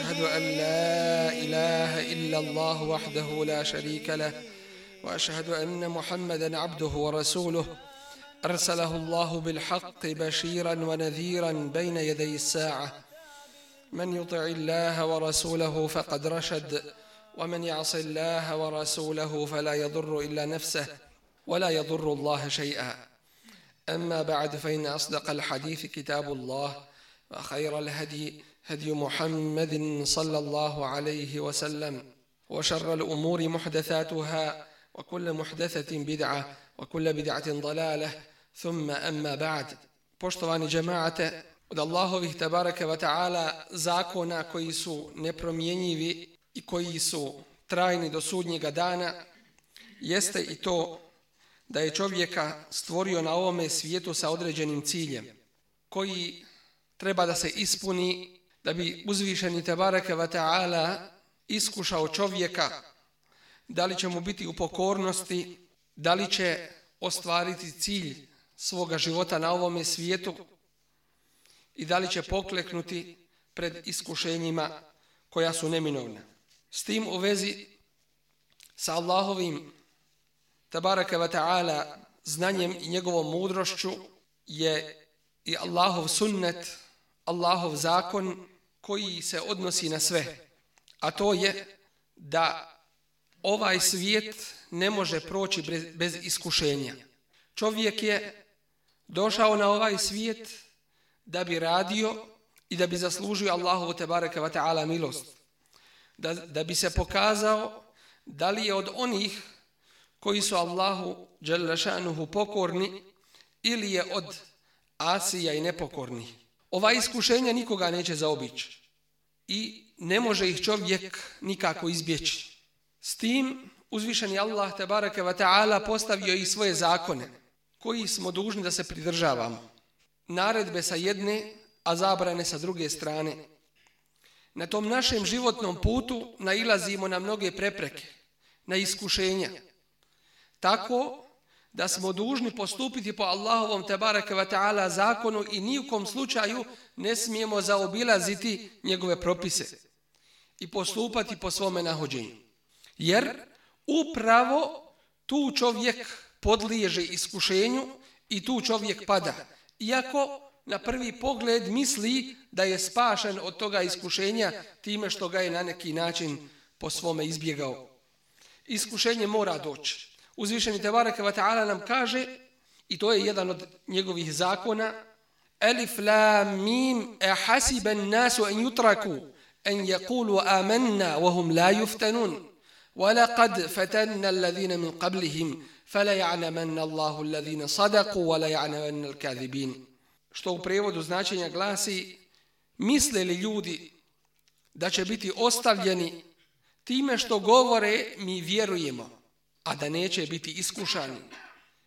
وأشهد أن لا إله إلا الله وحده لا شريك له وأشهد أن محمدا عبده ورسوله. أرسله الله بالحق بشيرا ونذيرا بين يدي الساعة. من يطع الله ورسوله فقد رشد ومن يعص الله ورسوله فلا يضر إلا نفسه ولا يضر الله شيئا. أما بعد فإن أصدق الحديث كتاب الله وخير الهدي هدي محمد صلى الله عليه وسلم وشر الأمور محدثاتها وكل محدثة بدعة وكل بدعة ضلالة ثم أما بعد poštovani džemaate od Allahovih tabaraka wa ta'ala zakona koji su nepromjenjivi i koji su trajni do sudnjega dana jeste i to da je čovjeka stvorio na ovome svijetu sa određenim ciljem koji treba da se ispuni da bi uzvišeni Tebareke wa ta'ala iskušao čovjeka da li će mu biti u pokornosti, da li će ostvariti cilj svoga života na ovome svijetu i da li će pokleknuti pred iskušenjima koja su neminovna. S tim u vezi sa Allahovim tabaraka wa ta'ala znanjem i njegovom mudrošću je i Allahov sunnet, Allahov zakon koji se odnosi na sve. A to je da ovaj svijet ne može proći bez, iskušenja. Čovjek je došao na ovaj svijet da bi radio i da bi zaslužio Allahu tebareke ve taala milost. Da, da bi se pokazao da li je od onih koji su Allahu dželle šanuhu pokorni ili je od asija i nepokornih. Ova iskušenja nikoga neće zaobići i ne može ih čovjek nikako izbjeći. S tim uzvišeni Allah tabaraka wa ta'ala postavio i svoje zakone koji smo dužni da se pridržavamo. Naredbe sa jedne, a zabrane sa druge strane. Na tom našem životnom putu nailazimo na mnoge prepreke, na iskušenja. Tako da smo dužni postupiti po Allahovom tebareke ve taala zakonu i ni u kom slučaju ne smijemo zaobilaziti njegove propise i postupati po svome nahođenju. Jer upravo tu čovjek podliježe iskušenju i tu čovjek pada. Iako na prvi pogled misli da je spašen od toga iskušenja time što ga je na neki način po svome izbjegao. Iskušenje mora doći Uzvišeni Tebareke wa ta'ala nam kaže, i to je jedan od njegovih zakona, Alif la mim e hasiben nasu en jutraku en jakulu amanna wahum la yuftanun. ولقد فتنا الذين من قبلهم فلا يعلمن الله الذين صدقوا ولا يعلمن الكاذبين što u prevodu značenja glasi misle li ljudi da će biti ostavljeni time što govore mi vjerujemo a da neće biti iskušani.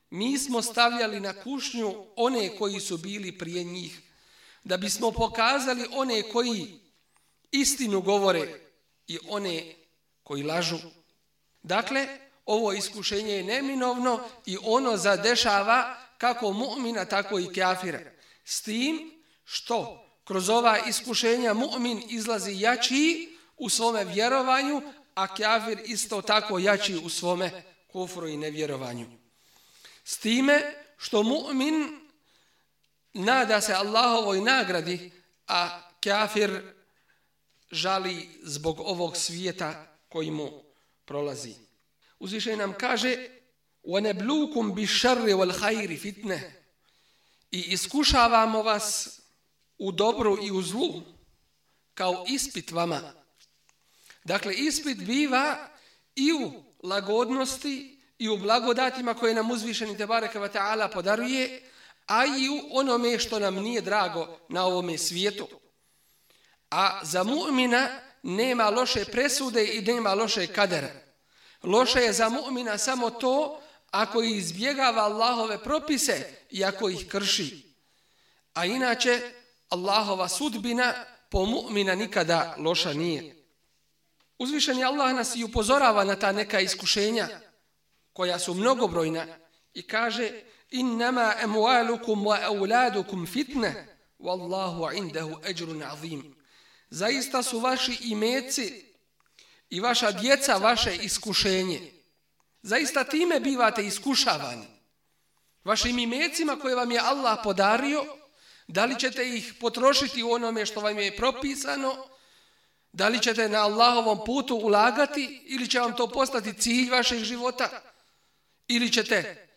Mi smo stavljali na kušnju one koji su bili prije njih, da bismo pokazali one koji istinu govore i one koji lažu. Dakle, ovo iskušenje je neminovno i ono zadešava kako mu'mina, tako i kafira. S tim što kroz ova iskušenja mu'min izlazi jači u svome vjerovanju, a kafir isto tako jači u svome kufru i nevjerovanju. S time što mu'min nada se Allahovoj nagradi, a kafir žali zbog ovog svijeta koji mu prolazi. Uzvišaj nam kaže وَنَبْلُوكُمْ بِشَرِّ وَالْحَيْرِ فِتْنَ I iskušavamo vas u dobru i u zlu kao ispit vama. Dakle, ispit biva i u lagodnosti i u blagodatima koje nam uzvišeni Tebareke wa ta'ala podaruje, a i u onome što nam nije drago na ovome svijetu. A za mu'mina nema loše presude i nema loše kadera. Loše je za mu'mina samo to ako izbjegava Allahove propise i ako ih krši. A inače, Allahova sudbina po mu'mina nikada loša nije. Uzvišeni Allah nas i upozorava na ta neka iskušenja koja su mnogobrojna i kaže innama emualukum wa euladukum fitne wallahu indahu ajrun azim. zaista su vaši imeci i vaša djeca vaše iskušenje. Zaista time bivate iskušavani. Vašim imecima koje vam je Allah podario, da li ćete ih potrošiti u onome što vam je propisano, da li ćete na Allahovom putu ulagati ili će vam to postati cilj vašeg života, ili ćete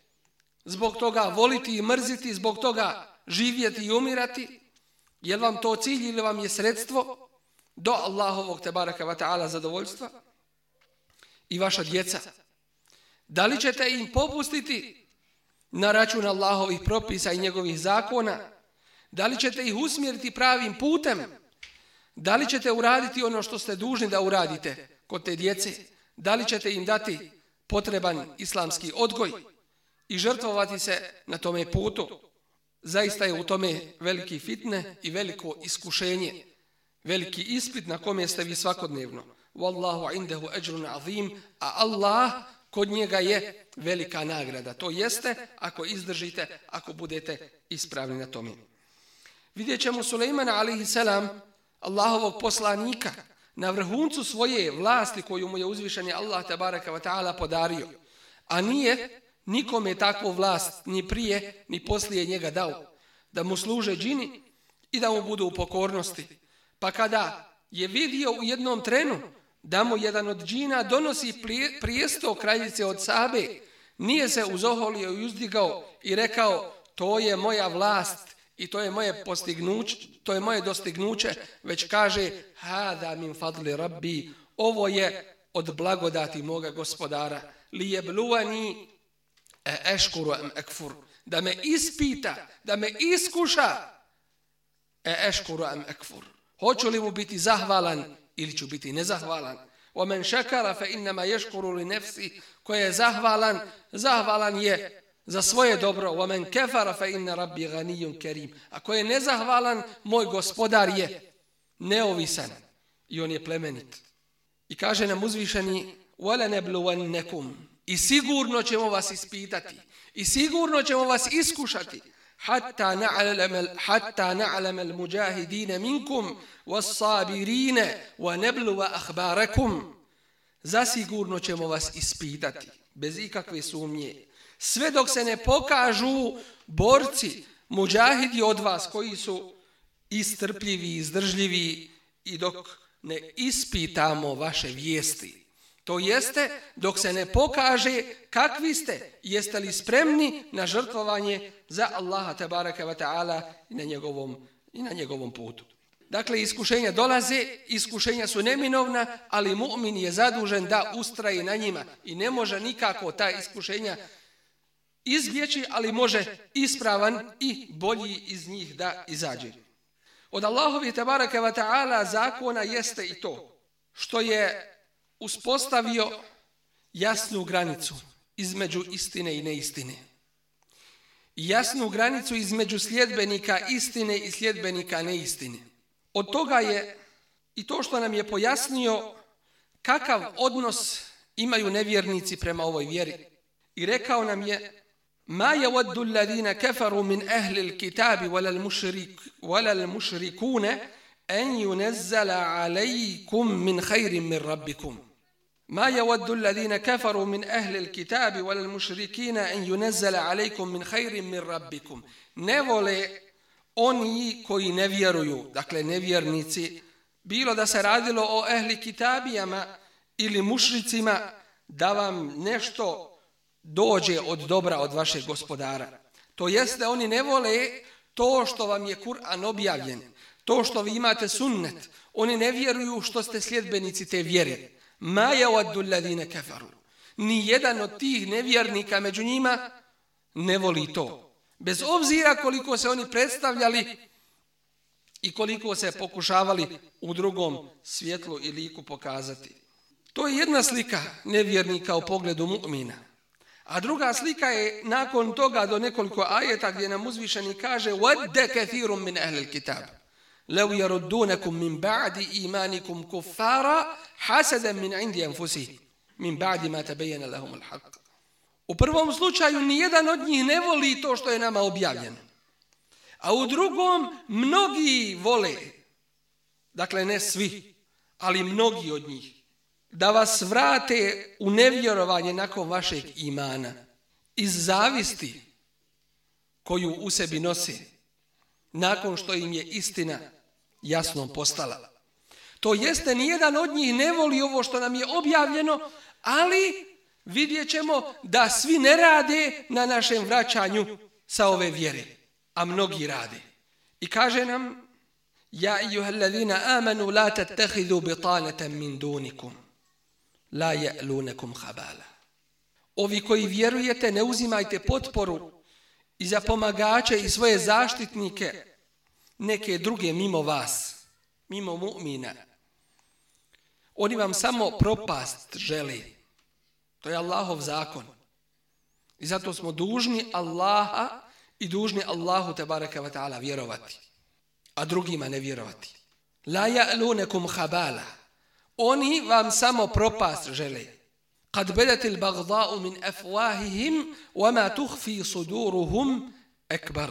zbog toga voliti i mrziti, zbog toga živjeti i umirati, je vam to cilj ili vam je sredstvo do Allahovog te baraka wa ta'ala zadovoljstva i vaša djeca. Da li ćete im popustiti na račun Allahovih propisa i njegovih zakona? Da li ćete ih usmjeriti pravim putem? Da li ćete uraditi ono što ste dužni da uradite kod te djece? Da li ćete im dati potreban islamski odgoj i žrtvovati se na tome putu? Zaista je u tome veliki fitne i veliko iskušenje, veliki ispit na kome ste vi svakodnevno. Wallahu indahu ajrun azim, a Allah kod njega je velika nagrada. To jeste ako izdržite, ako budete ispravni na tome. Vidjet ćemo Sulejmana alaihi selam Allahovog poslanika, na vrhuncu svoje vlasti koju mu je uzvišen je Allah tabaraka wa ta'ala podario. A nije nikome takvu vlast ni prije ni poslije njega dao. Da mu služe džini i da mu budu u pokornosti. Pa kada je vidio u jednom trenu da mu jedan od džina donosi prijesto kraljice od Sabe, nije se uzoholio i uzdigao i rekao to je moja vlast i to je moje postignuće, to je moje dostignuće, već kaže hada min fadli rabbi, ovo je od blagodati moga gospodara, li je bluvani e eškuru em ekfur, da me ispita, da me iskuša, e eškuru em ekfur. Hoću li mu biti zahvalan ili ću biti nezahvalan? O men šekara fe innama ješkuru li nefsi, koje je zahvalan, zahvalan je za svoje dobro. O men kefara fa inna rabbi ganijun karim. A koje je nezahvalan, moj gospodar je neovisan i on je plemenit. I kaže nam uzvišeni, wala nebluvan I sigurno ćemo vas ispitati. I sigurno ćemo vas iskušati. Hatta na'lam hatta na'lam al-mujahidin minkum was-sabirin wa nabluwa akhbarakum. Zasigurno ćemo vas ispitati bez ikakve sumnje. Sve dok se ne pokažu borci, muđahidi od vas koji su istrpljivi, izdržljivi i dok ne ispitamo vaše vijesti. To jeste dok se ne pokaže kakvi ste, jeste li spremni na žrtvovanje za Allaha tabaraka wa ta'ala i na njegovom i na njegovom putu. Dakle, iskušenja dolaze, iskušenja su neminovna, ali mu'min je zadužen da ustraje na njima i ne može nikako ta iskušenja izbjeći, ali može ispravan i bolji iz njih da izađe. Od Allahovi tabaraka wa ta'ala zakona jeste i to, što je uspostavio jasnu granicu između istine i neistine. Jasnu granicu između sljedbenika istine i sljedbenika neistine. Od toga je i to što nam je pojasnio kakav odnos imaju nevjernici prema ovoj vjeri. I rekao nam je Ma je waddu alladhina kafaru min ahli al-kitabi wala al-mushrik wala al-mushrikuna an yunazzala alaykum min khayrin min rabbikum. ما يود الذين كفروا من أهل الكتاب ولا المشركين أن ينزل عليكم من خير من ربكم نvolي oni koji ne vjeruju, dakle nevjernici, bilo da se radilo o ehli kitabijama ili mušricima, da vam nešto dođe od dobra od vašeg gospodara. To jeste, oni ne vole to što vam je Kur'an objavljen, to što vi imate sunnet. Oni ne vjeruju što ste sljedbenici te vjere. Ma je oddu ladine kafaru. Ni jedan od tih nevjernika među njima ne voli to. Bez obzira koliko se oni predstavljali i koliko se pokušavali u drugom svjetlu i liku pokazati. To je jedna slika nevjernika u pogledu mu'mina. A druga slika je nakon toga do nekoliko ajeta gdje nam uzvišeni kaže وَدَّ كَثِيرٌ مِنْ أَهْلِ الْكِتَابِ لو يردونكم من بعد إيمانكم كفارا حسدا من عند أنفسهم من بعد ما تبين لهم الحق U prvom slučaju ni jedan od njih ne voli to što je nama objavljeno. A u drugom mnogi vole dakle ne svi, ali mnogi od njih, da vas vrate u nevjerovanje nakon vašeg imana, iz zavisti koju u sebi nosi, nakon što im je istina jasno postala. To jeste, nijedan od njih ne voli ovo što nam je objavljeno, ali vidjet ćemo da svi ne rade na našem vraćanju sa ove vjere, a mnogi rade. I kaže nam, Ja ladina amanu la tattehidu bitanatan min dunikum la je'lunekum khabala. Ovi koji vjerujete ne uzimajte potporu i za pomagače i svoje zaštitnike neke druge mimo vas, mimo mu'mina. Oni vam samo propast želi. To je Allahov zakon. I zato smo dužni Allaha i dužni Allahu te baraka wa ta'ala vjerovati. A drugima ne vjerovati. La ja'lunekum habala. Oni vam samo propast žele. Kad bedatil bagda'u min afwahihim, wama tuhfi suduruhum ekbar.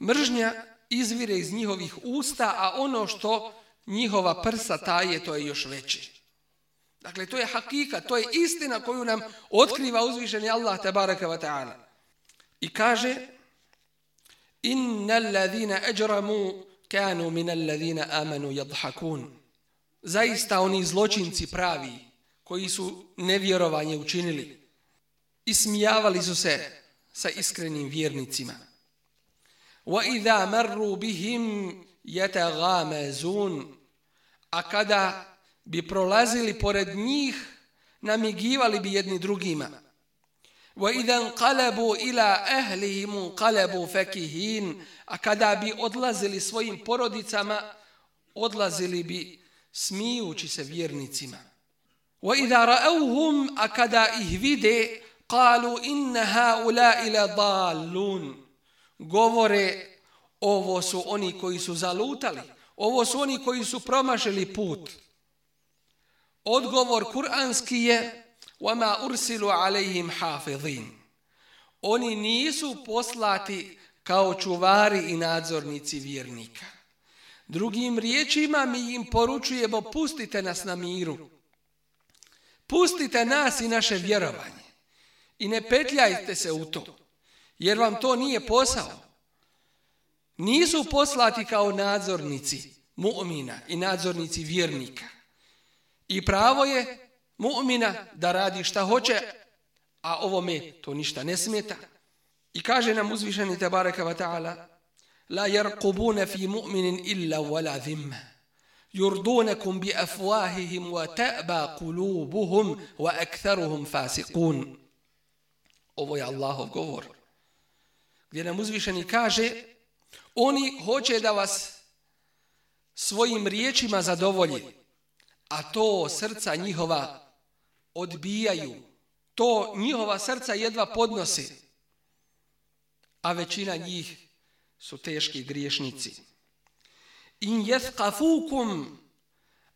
Mržnja izvire iz njihovih usta, a ono što njihova prsa taje, to je još veće. Dakle, to je hakika, to je istina koju nam otkriva uzvišeni Allah tabaraka wa ta'ala. I kaže, inna alladhina ajramu kanu min alladhina amanu yadhakun. Zaista oni zločinci pravi, koji su nevjerovanje učinili, ismijavali su se sa iskrenim vjernicima. Wa idha marru bihim yataghamazun. A kada bi prolazili pored njih, namigivali bi jedni drugima. Wa idan qalabu ila ahlihim qalabu fakihin. A kada bi odlazili svojim porodicama, odlazili bi smijući se vjernicima. Wa idha ra'awhum a kada ih vide, qalu inna haula ila dallun. Govore ovo su oni koji su zalutali. Ovo su oni koji su promašili put. Odgovor kuranski je وَمَا أُرْسِلُوا عَلَيْهِمْ حَافِظِينَ Oni nisu poslati kao čuvari i nadzornici vjernika. Drugim riječima mi im poručujemo pustite nas na miru. Pustite nas i naše vjerovanje. I ne petljajte se u to. Jer vam to nije posao. Nisu poslati kao nadzornici mu'mina i nadzornici vjernika. I pravo je mu'mina da radi šta hoće, a ovome to ništa ne smeta. I kaže nam uzvišeni tabaraka wa ta'ala La jarqubune fi mu'minin illa wala dhimma. Yurdunakum bi afwahihim wa ta'ba qulubuhum wa aktharuhum fasiqun. Ovo je Allahov govor. Gdje nam uzvišeni kaže oni hoće da vas svojim riječima zadovolji, a to srca njihova odbijaju. To njihova srca jedva podnose. A većina njih su teški griješnici. In jethkafukum,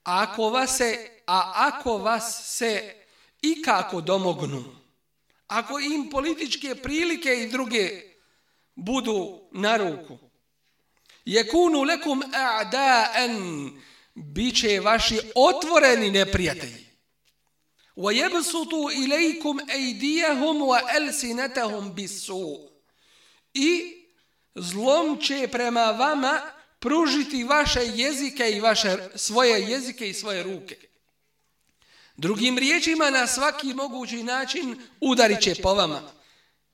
ako vas se, a ako vas se i kako domognu, ako im političke prilike i druge budu na ruku, jekunu lekum a'da'an, bit će vaši otvoreni neprijatelji. وَيَبْسُطُوا إِلَيْكُمْ أَيْدِيَهُمْ وَأَلْسِنَتَهُمْ بِسُّ I zlom će prema vama pružiti vaše jezike i vaše svoje jezike i svoje ruke. Drugim riječima na svaki mogući način udarit će po vama.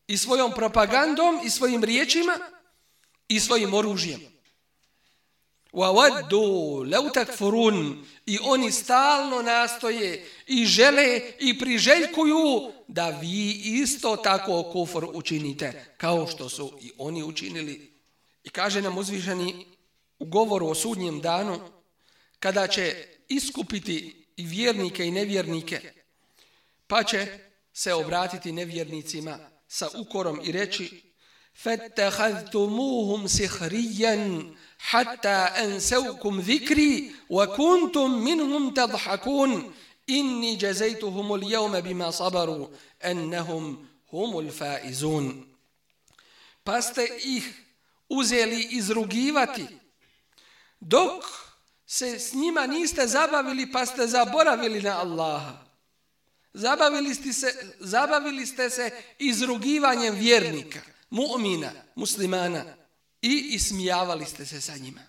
I svojom propagandom, i svojim riječima, i svojim oružjem. وَوَدُّوا لَوْ تَكْفُرُونَ I oni stalno nastoje i žele i priželjkuju da vi isto tako kufr učinite kao što su i oni učinili. I kaže nam uzvišeni u govoru o sudnjem danu kada će iskupiti i vjernike i nevjernike pa će se obratiti nevjernicima sa ukorom i reći فَتَّخَذْتُمُوهُمْ سِحْرِيًّا حتى أنسوكم ذكري وكنتم منهم تضحكون inni jazaytuhum al-yawma bima sabaru annahum humul faizun. Pa ste ih uzeli izrugivati. Dok se s njima niste zabavili pa ste zaboravili na Allaha. Zabavili ste se zabavili ste se izrugivanjem vjernika mu'mina muslimana i ismijavali ste se sa njima.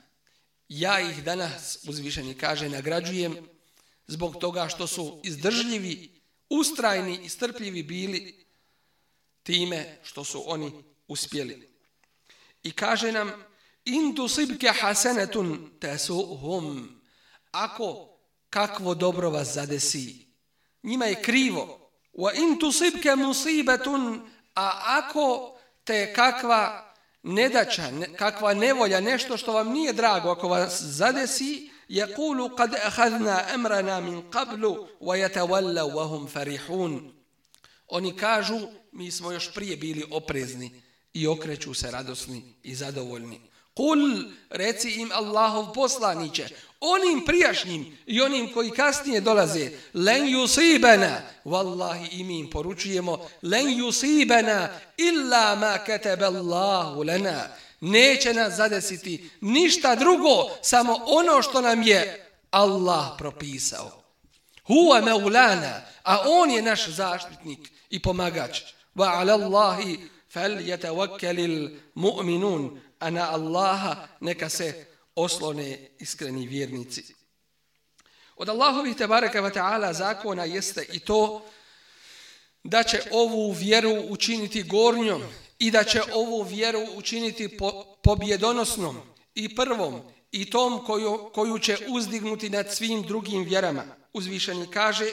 Ja ih danas uzvišeni kaže nagrađujem zbog toga što su izdržljivi, ustrajni i strpljivi bili time što su oni uspjeli. I kaže nam, in tusibke hasenetun tesuhum, ako kakvo dobro vas zadesi, njima je krivo. Wa in tusibke musibetun, a ako te kakva nedača, kakva nevolja, nešto što vam nije drago, ako vas zadesi, يقول قد أخذنا أمرنا من قبل ويتولوا وهم فرحون Oni kažu, mi smo još prije bili oprezni i okreću se radosni i zadovoljni. Kul, reci im Allahov poslaniće, onim prijašnjim i onim koji kasnije dolaze, len yusibana, wallahi i mi im poručujemo, len yusibana illa ma kataba Allahu lana. Neće nas zadesiti ništa drugo, samo ono što nam je Allah propisao. Huwa maulana, a on je naš zaštitnik i pomagač. Wa ala Allahi fel jetavakkelil mu'minun ana Allaha neka se oslone iskreni vjernici. Od Allahovih tebareka wa ta'ala zakona jeste i to da će ovu vjeru učiniti gornjom i da će ovu vjeru učiniti po, pobjedonosnom i prvom i tom koju, koju će uzdignuti nad svim drugim vjerama. Uzvišeni kaže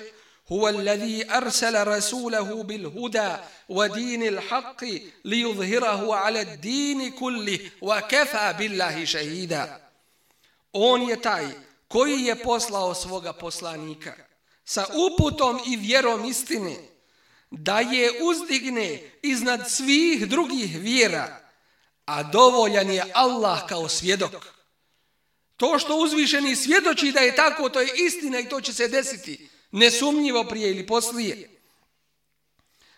هو الذي أرسل رسوله بالهدى ودين الحق ليظهره على الدين كله وكفى بالله شهيدا On je taj koji je poslao svoga poslanika sa uputom i vjerom istine da je uzdigne iznad svih drugih vjera, a dovoljan je Allah kao svjedok. To što uzvišeni svjedoči da je tako, to je istina i to će se desiti nesumnjivo prije ili poslije.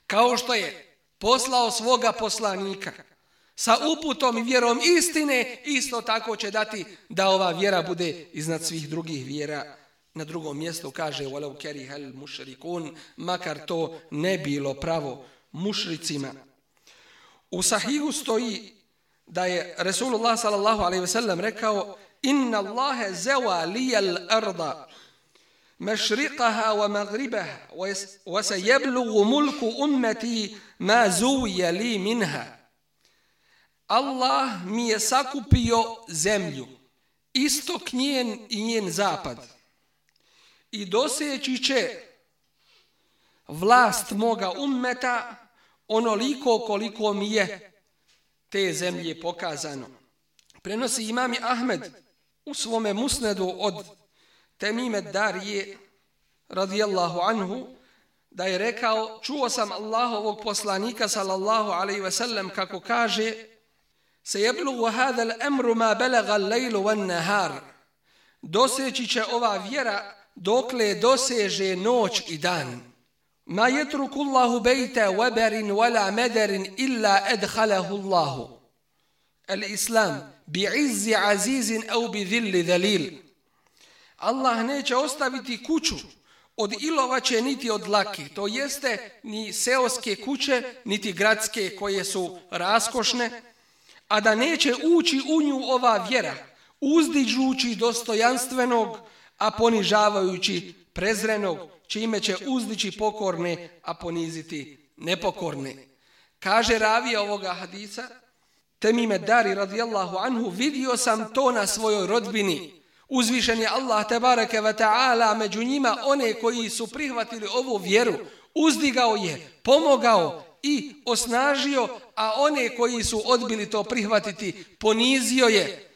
Kao što je poslao svoga poslanika sa uputom i vjerom istine, isto tako će dati da ova vjera bude iznad svih drugih vjera. Na drugom mjestu kaže walau karihal mushrikun makar to ne bilo pravo mušricima. U sahihu stoji da je Resulullah sallallahu alejhi ve sellem rekao inna Allaha zawa liyal arda مشرقها ومغربها وسيبلغ ملك أمتي ما زوي لي منها Allah mi je sakupio zemlju, istok njen i njen zapad. I doseći će vlast moga ummeta onoliko koliko mi je te zemlje pokazano. Prenosi imami Ahmed u svome musnedu od Temime Darije radijallahu anhu da je rekao čuo sam Allahovog poslanika sallallahu alaihi ve sellem kako kaže se jeblugu hada l'emru ma belaga l'lejlu van nahar doseći će ova vjera dokle doseže noć i dan ma jetruku Allahu bejta weberin wala mederin illa edhalahu Allahu al-islam bi'izzi azizin au bi dhilli dhalil Allah neće ostaviti kuću od ilovače niti od lake. To jeste ni seoske kuće, niti gradske koje su raskošne, a da neće ući u nju ova vjera, uzdižući dostojanstvenog, a ponižavajući prezrenog, čime će uzdići pokorne, a poniziti nepokorne. Kaže ravija ovoga hadisa, Temime Dari radijallahu anhu, vidio sam to na svojoj rodbini, Uzvišen je Allah tebareke ve ta'ala među njima one koji su prihvatili ovu vjeru, uzdigao je, pomogao i osnažio, a one koji su odbili to prihvatiti, ponizio je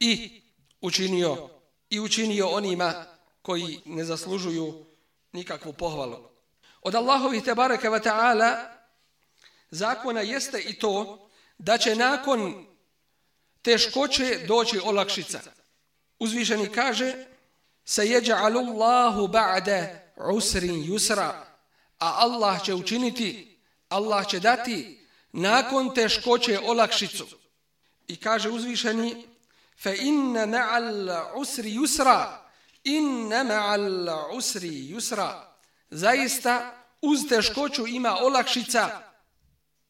i učinio i učinio onima koji ne zaslužuju nikakvu pohvalu. Od Allahovih tebareke ve ta'ala zakona jeste i to da će nakon teškoće doći olakšica. Uzvišeni kaže se jeđa'alu Allahu ba'da usrin yusra a Allah će učiniti Allah će dati nakon teškoće olakšicu i kaže uzvišeni Fe inna ma'al usri yusra. Inna ma'al usri yusra. Zaista uz teškoću ima olakšica.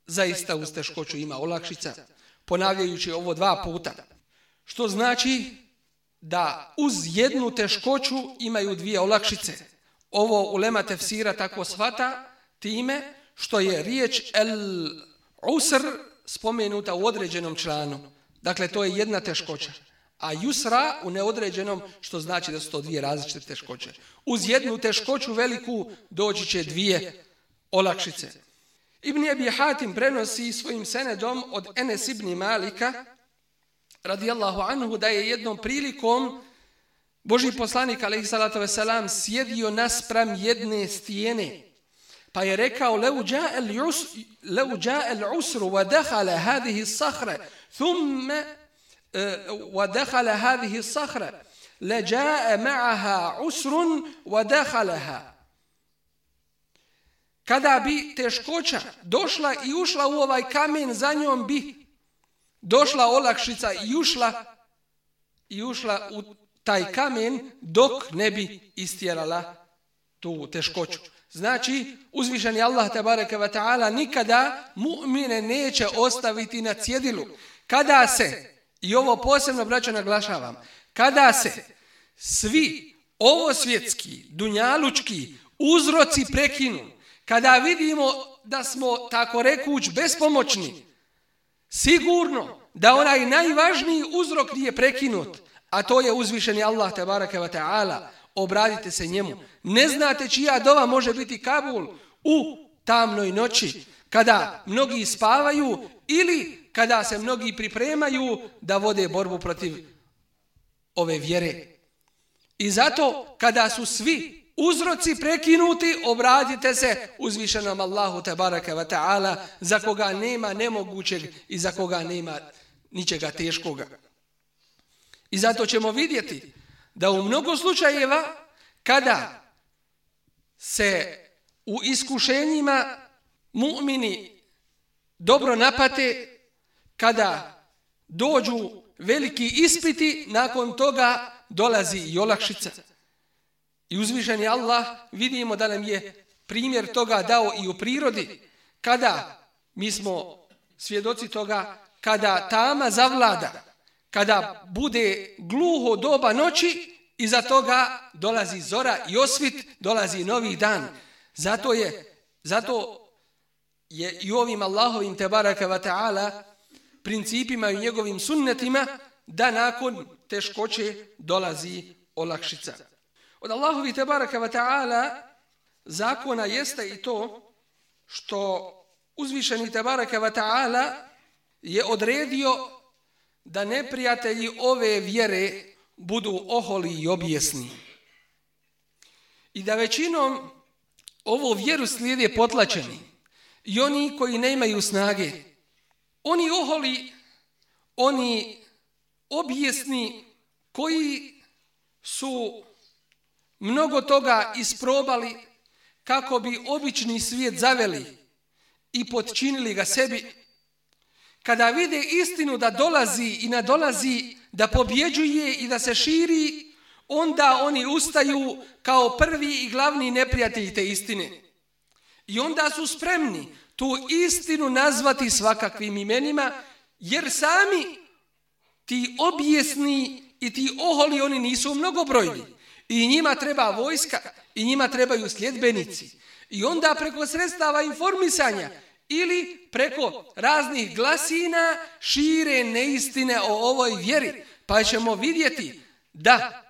Zaista uz teškoću ima olakšica. Ponavljajući ovo dva puta. Što znači da uz jednu teškoću imaju dvije olakšice. Ovo ulema tefsira tako svata time što je riječ el usr spomenuta u određenom članu. Dakle, to je jedna teškoća. A yusra u neodređenom, što znači da su to dvije različite teškoće. Uz jednu teškoću veliku doći će dvije olakšice. Ibn Abi Hatim prenosi svojim senedom od Enes ibn Malika, radijallahu anhu, da je jednom prilikom Boži poslanik, alaihi salatu wasalam, sjedio naspram jedne stijene. Pa je rekao, leu ja el usru wa dehala hadihi sahre, thumme eh, wa dehala hadihi sahre, le jae ma'aha usrun wa dehalaha. Kada bi teškoća došla i ušla u ovaj kamen, za njom bi došla olakšica i ušla i ušla u taj kamen dok ne bi istjerala tu teškoću. Znači, uzvišeni Allah tabaraka wa ta'ala nikada mu'mine neće ostaviti na cjedilu. Kada se, i ovo posebno braćo naglašavam, kada se svi ovo svjetski, dunjalučki uzroci prekinu, kada vidimo da smo tako rekuć bespomoćni, sigurno da onaj najvažniji uzrok nije prekinut, a to je uzvišeni Allah tabaraka wa ta'ala, obradite se njemu. Ne znate čija dova može biti Kabul u tamnoj noći, kada mnogi spavaju ili kada se mnogi pripremaju da vode borbu protiv ove vjere. I zato kada su svi uzroci prekinuti, obratite se uzvišenom Allahu tabaraka wa ta'ala za koga nema nemogućeg i za koga nema ničega teškoga. I zato ćemo vidjeti da u mnogo slučajeva kada se u iskušenjima mu'mini dobro napate, kada dođu veliki ispiti, nakon toga dolazi i olakšica. I uzvišeni Allah vidimo da nam je primjer toga dao i u prirodi, kada mi smo svjedoci toga, kada tama zavlada, kada bude gluho doba noći, iza toga dolazi zora i osvit, dolazi novi dan. Zato je, zato je i ovim Allahovim tebaraka wa ta'ala principima i njegovim sunnetima da nakon teškoće dolazi olakšica. Od Allahovi tebaraka wa ta'ala zakona jeste i to što uzvišeni tebaraka wa ta'ala je odredio da neprijatelji ove vjere budu oholi i objesni. I da većinom ovo vjeru slijede potlačeni. I oni koji ne imaju snage. Oni oholi, oni objesni koji su mnogo toga isprobali kako bi obični svijet zaveli i podčinili ga sebi kada vide istinu da dolazi i nadolazi, da pobjeđuje i da se širi, onda oni ustaju kao prvi i glavni neprijatelji te istine. I onda su spremni tu istinu nazvati svakakvim imenima, jer sami ti objesni i ti oholi, oni nisu mnogobrojni. I njima treba vojska, i njima trebaju sljedbenici. I onda preko sredstava informisanja, ili preko raznih glasina šire neistine o ovoj vjeri. Pa ćemo vidjeti da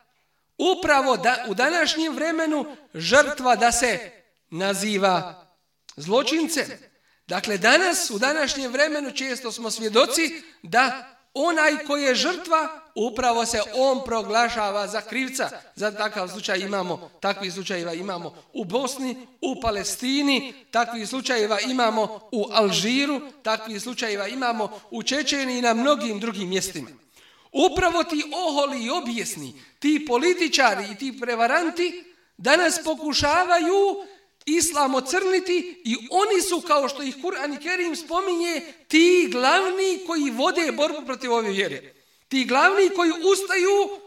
upravo da u današnjem vremenu žrtva da se naziva zločince. Dakle, danas, u današnjem vremenu često smo svjedoci da onaj koji je žrtva, upravo se on proglašava za krivca. Za takav slučaj imamo, takvi slučajeva imamo u Bosni, u Palestini, takvi slučajeva imamo u Alžiru, takvi slučajeva imamo u Čečeni i na mnogim drugim mjestima. Upravo ti oholi i objesni, ti političari i ti prevaranti danas pokušavaju islam ocrniti i oni su, kao što ih Kur'an i Kerim spominje, ti glavni koji vode borbu protiv ove vjere. Ti glavni koji ustaju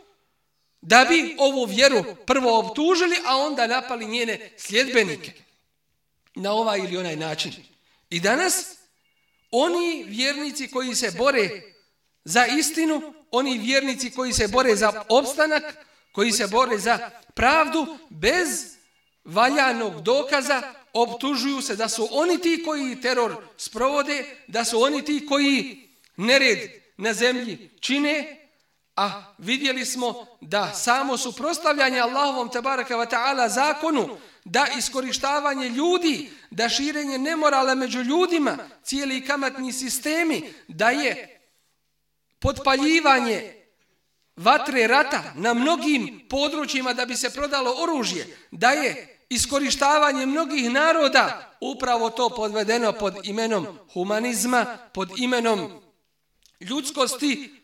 da bi ovu vjeru prvo obtužili, a onda napali njene sljedbenike na ovaj ili onaj način. I danas oni vjernici koji se bore za istinu, oni vjernici koji se bore za opstanak, koji se bore za pravdu, bez valjanog dokaza, optužuju se da su oni ti koji teror sprovode, da su oni ti koji nered na zemlji čine, a vidjeli smo da samo suprostavljanje Allahovom tabaraka wa ta'ala zakonu, da iskorištavanje ljudi, da širenje nemorala među ljudima, cijeli kamatni sistemi, da je podpaljivanje vatre rata na mnogim područjima da bi se prodalo oružje, da je iskorištavanje mnogih naroda upravo to podvedeno pod imenom humanizma, pod imenom ljudskosti,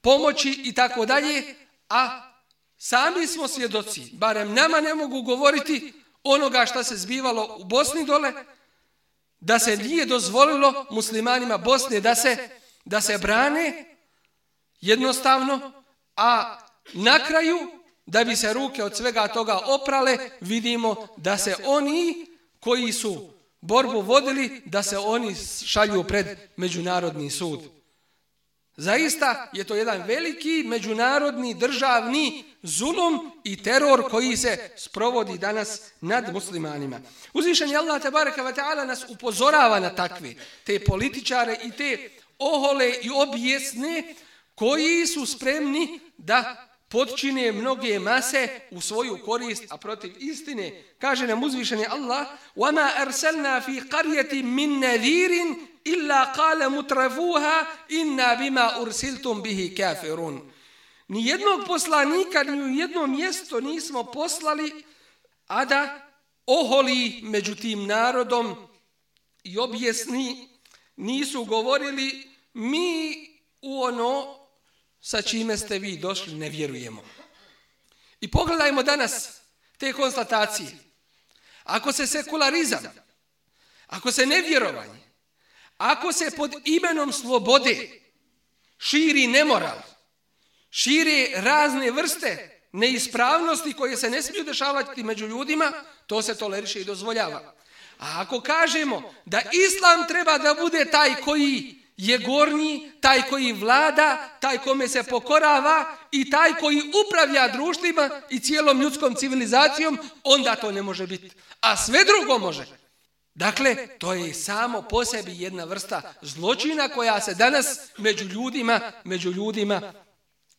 pomoći i tako dalje, a sami smo svjedoci, barem nama ne mogu govoriti onoga što se zbivalo u Bosni dole, da se nije dozvolilo muslimanima Bosne da se, da se brane jednostavno, a na kraju, da bi se ruke od svega toga oprale, vidimo da se oni koji su borbu vodili, da se oni šalju pred Međunarodni sud. Zaista je to jedan veliki međunarodni državni zulum i teror koji se sprovodi danas nad muslimanima. Uzvišen je Allah tabaraka wa ta'ala nas upozorava na takve, te političare i te ohole i objesne koji su spremni da podčine mnoge mase u svoju korist, a protiv istine. Kaže nam uzvišeni Allah, وَمَا أَرْسَلْنَا فِي قَرْيَةٍ مِّن نَذِيرٍ illa kale mutrafuha inna bima ursiltum bihi kafirun. Ni jednog poslanika ni u jedno mjesto nismo poslali, a da oholi među tim narodom i objesni nisu govorili mi u ono sa čime ste vi došli ne vjerujemo. I pogledajmo danas te konstatacije. Ako se sekularizam, ako se nevjerovanje, ako se pod imenom slobode širi nemoral, širi razne vrste neispravnosti koje se ne smiju dešavati među ljudima, to se toleriše i dozvoljava. A ako kažemo da islam treba da bude taj koji je gornji, taj koji vlada, taj kome se pokorava i taj koji upravlja društvima i cijelom ljudskom civilizacijom, onda to ne može biti. A sve drugo može. Dakle, to je samo po sebi jedna vrsta zločina koja se danas među ljudima, među ljudima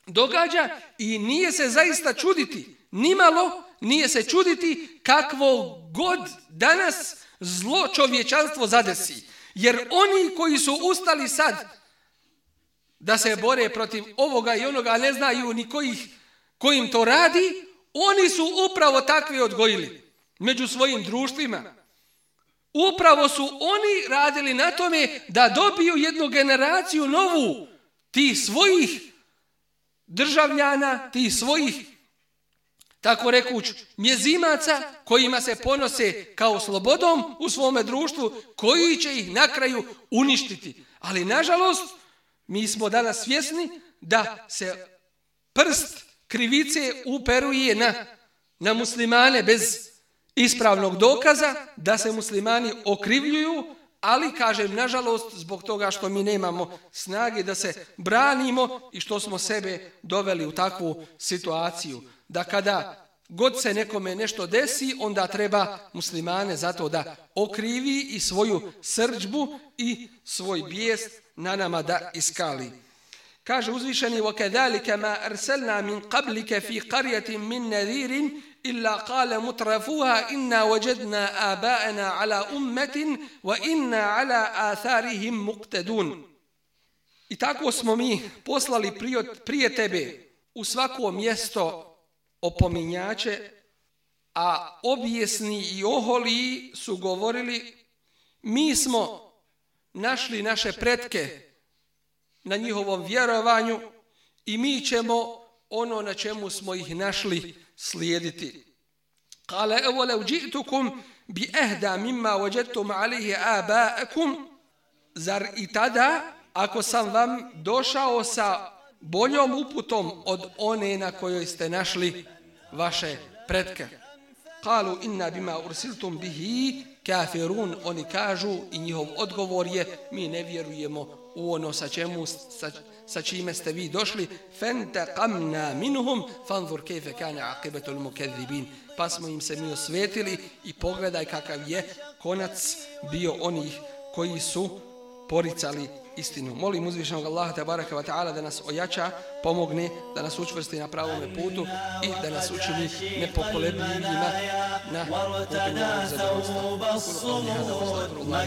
događa i nije se zaista čuditi, nimalo nije se čuditi kakvo god danas zlo čovječanstvo zadesi. Jer oni koji su ustali sad da se bore protiv ovoga i onoga, ne znaju ni kojih, kojim to radi, oni su upravo takvi odgojili među svojim društvima. Upravo su oni radili na tome da dobiju jednu generaciju novu ti svojih državljana, ti svojih tako rekuć, mjezimaca kojima se ponose kao slobodom u svome društvu, koji će ih na kraju uništiti. Ali, nažalost, mi smo danas svjesni da se prst krivice uperuje na, na muslimane bez ispravnog dokaza, da se muslimani okrivljuju, ali, kažem, nažalost, zbog toga što mi nemamo snage da se branimo i što smo sebe doveli u takvu situaciju da kada god se nekome nešto desi, onda treba muslimane zato da okrivi i svoju srđbu i svoj bijes na nama da iskali. Kaže uzvišeni وَكَذَلِكَ مَا أَرْسَلْنَا مِنْ قَبْلِكَ فِي قَرْيَةٍ مِنْ نَذِيرٍ إِلَّا قَالَ مُتْرَفُوهَا إِنَّا وَجَدْنَا آبَاءَنَا عَلَى أُمَّةٍ وَإِنَّا عَلَى آثَارِهِمْ مُقْتَدُونَ I tako smo mi poslali prije tebe u svako mjesto opominjače, a objesni i oholi su govorili mi smo našli naše pretke na njihovom vjerovanju i mi ćemo ono na čemu smo ih našli slijediti. Kale evo lev džitukum bi ehda mimma vođetum alihi abaakum zar i tada ako sam vam došao sa boljom uputom od one na kojoj ste našli vaše pretke. Kalu inna bima ursiltum bihi kafirun. Oni kažu i njihov odgovor je mi ne vjerujemo u ono sa čemu sa, sa čime ste vi došli fentaqamna minhum fanzur kayfa kana aqibatu mukaththibin pa smo im se mi osvetili i pogledaj kakav je konac bio onih koji su poricali istinu. Molim uzvišenog Allaha te baraka wa ta'ala da nas ojača, pomogne, da nas učvrsti na pravom putu i da nas učini nepokolebljivima na putu njegovog zadovoljstva.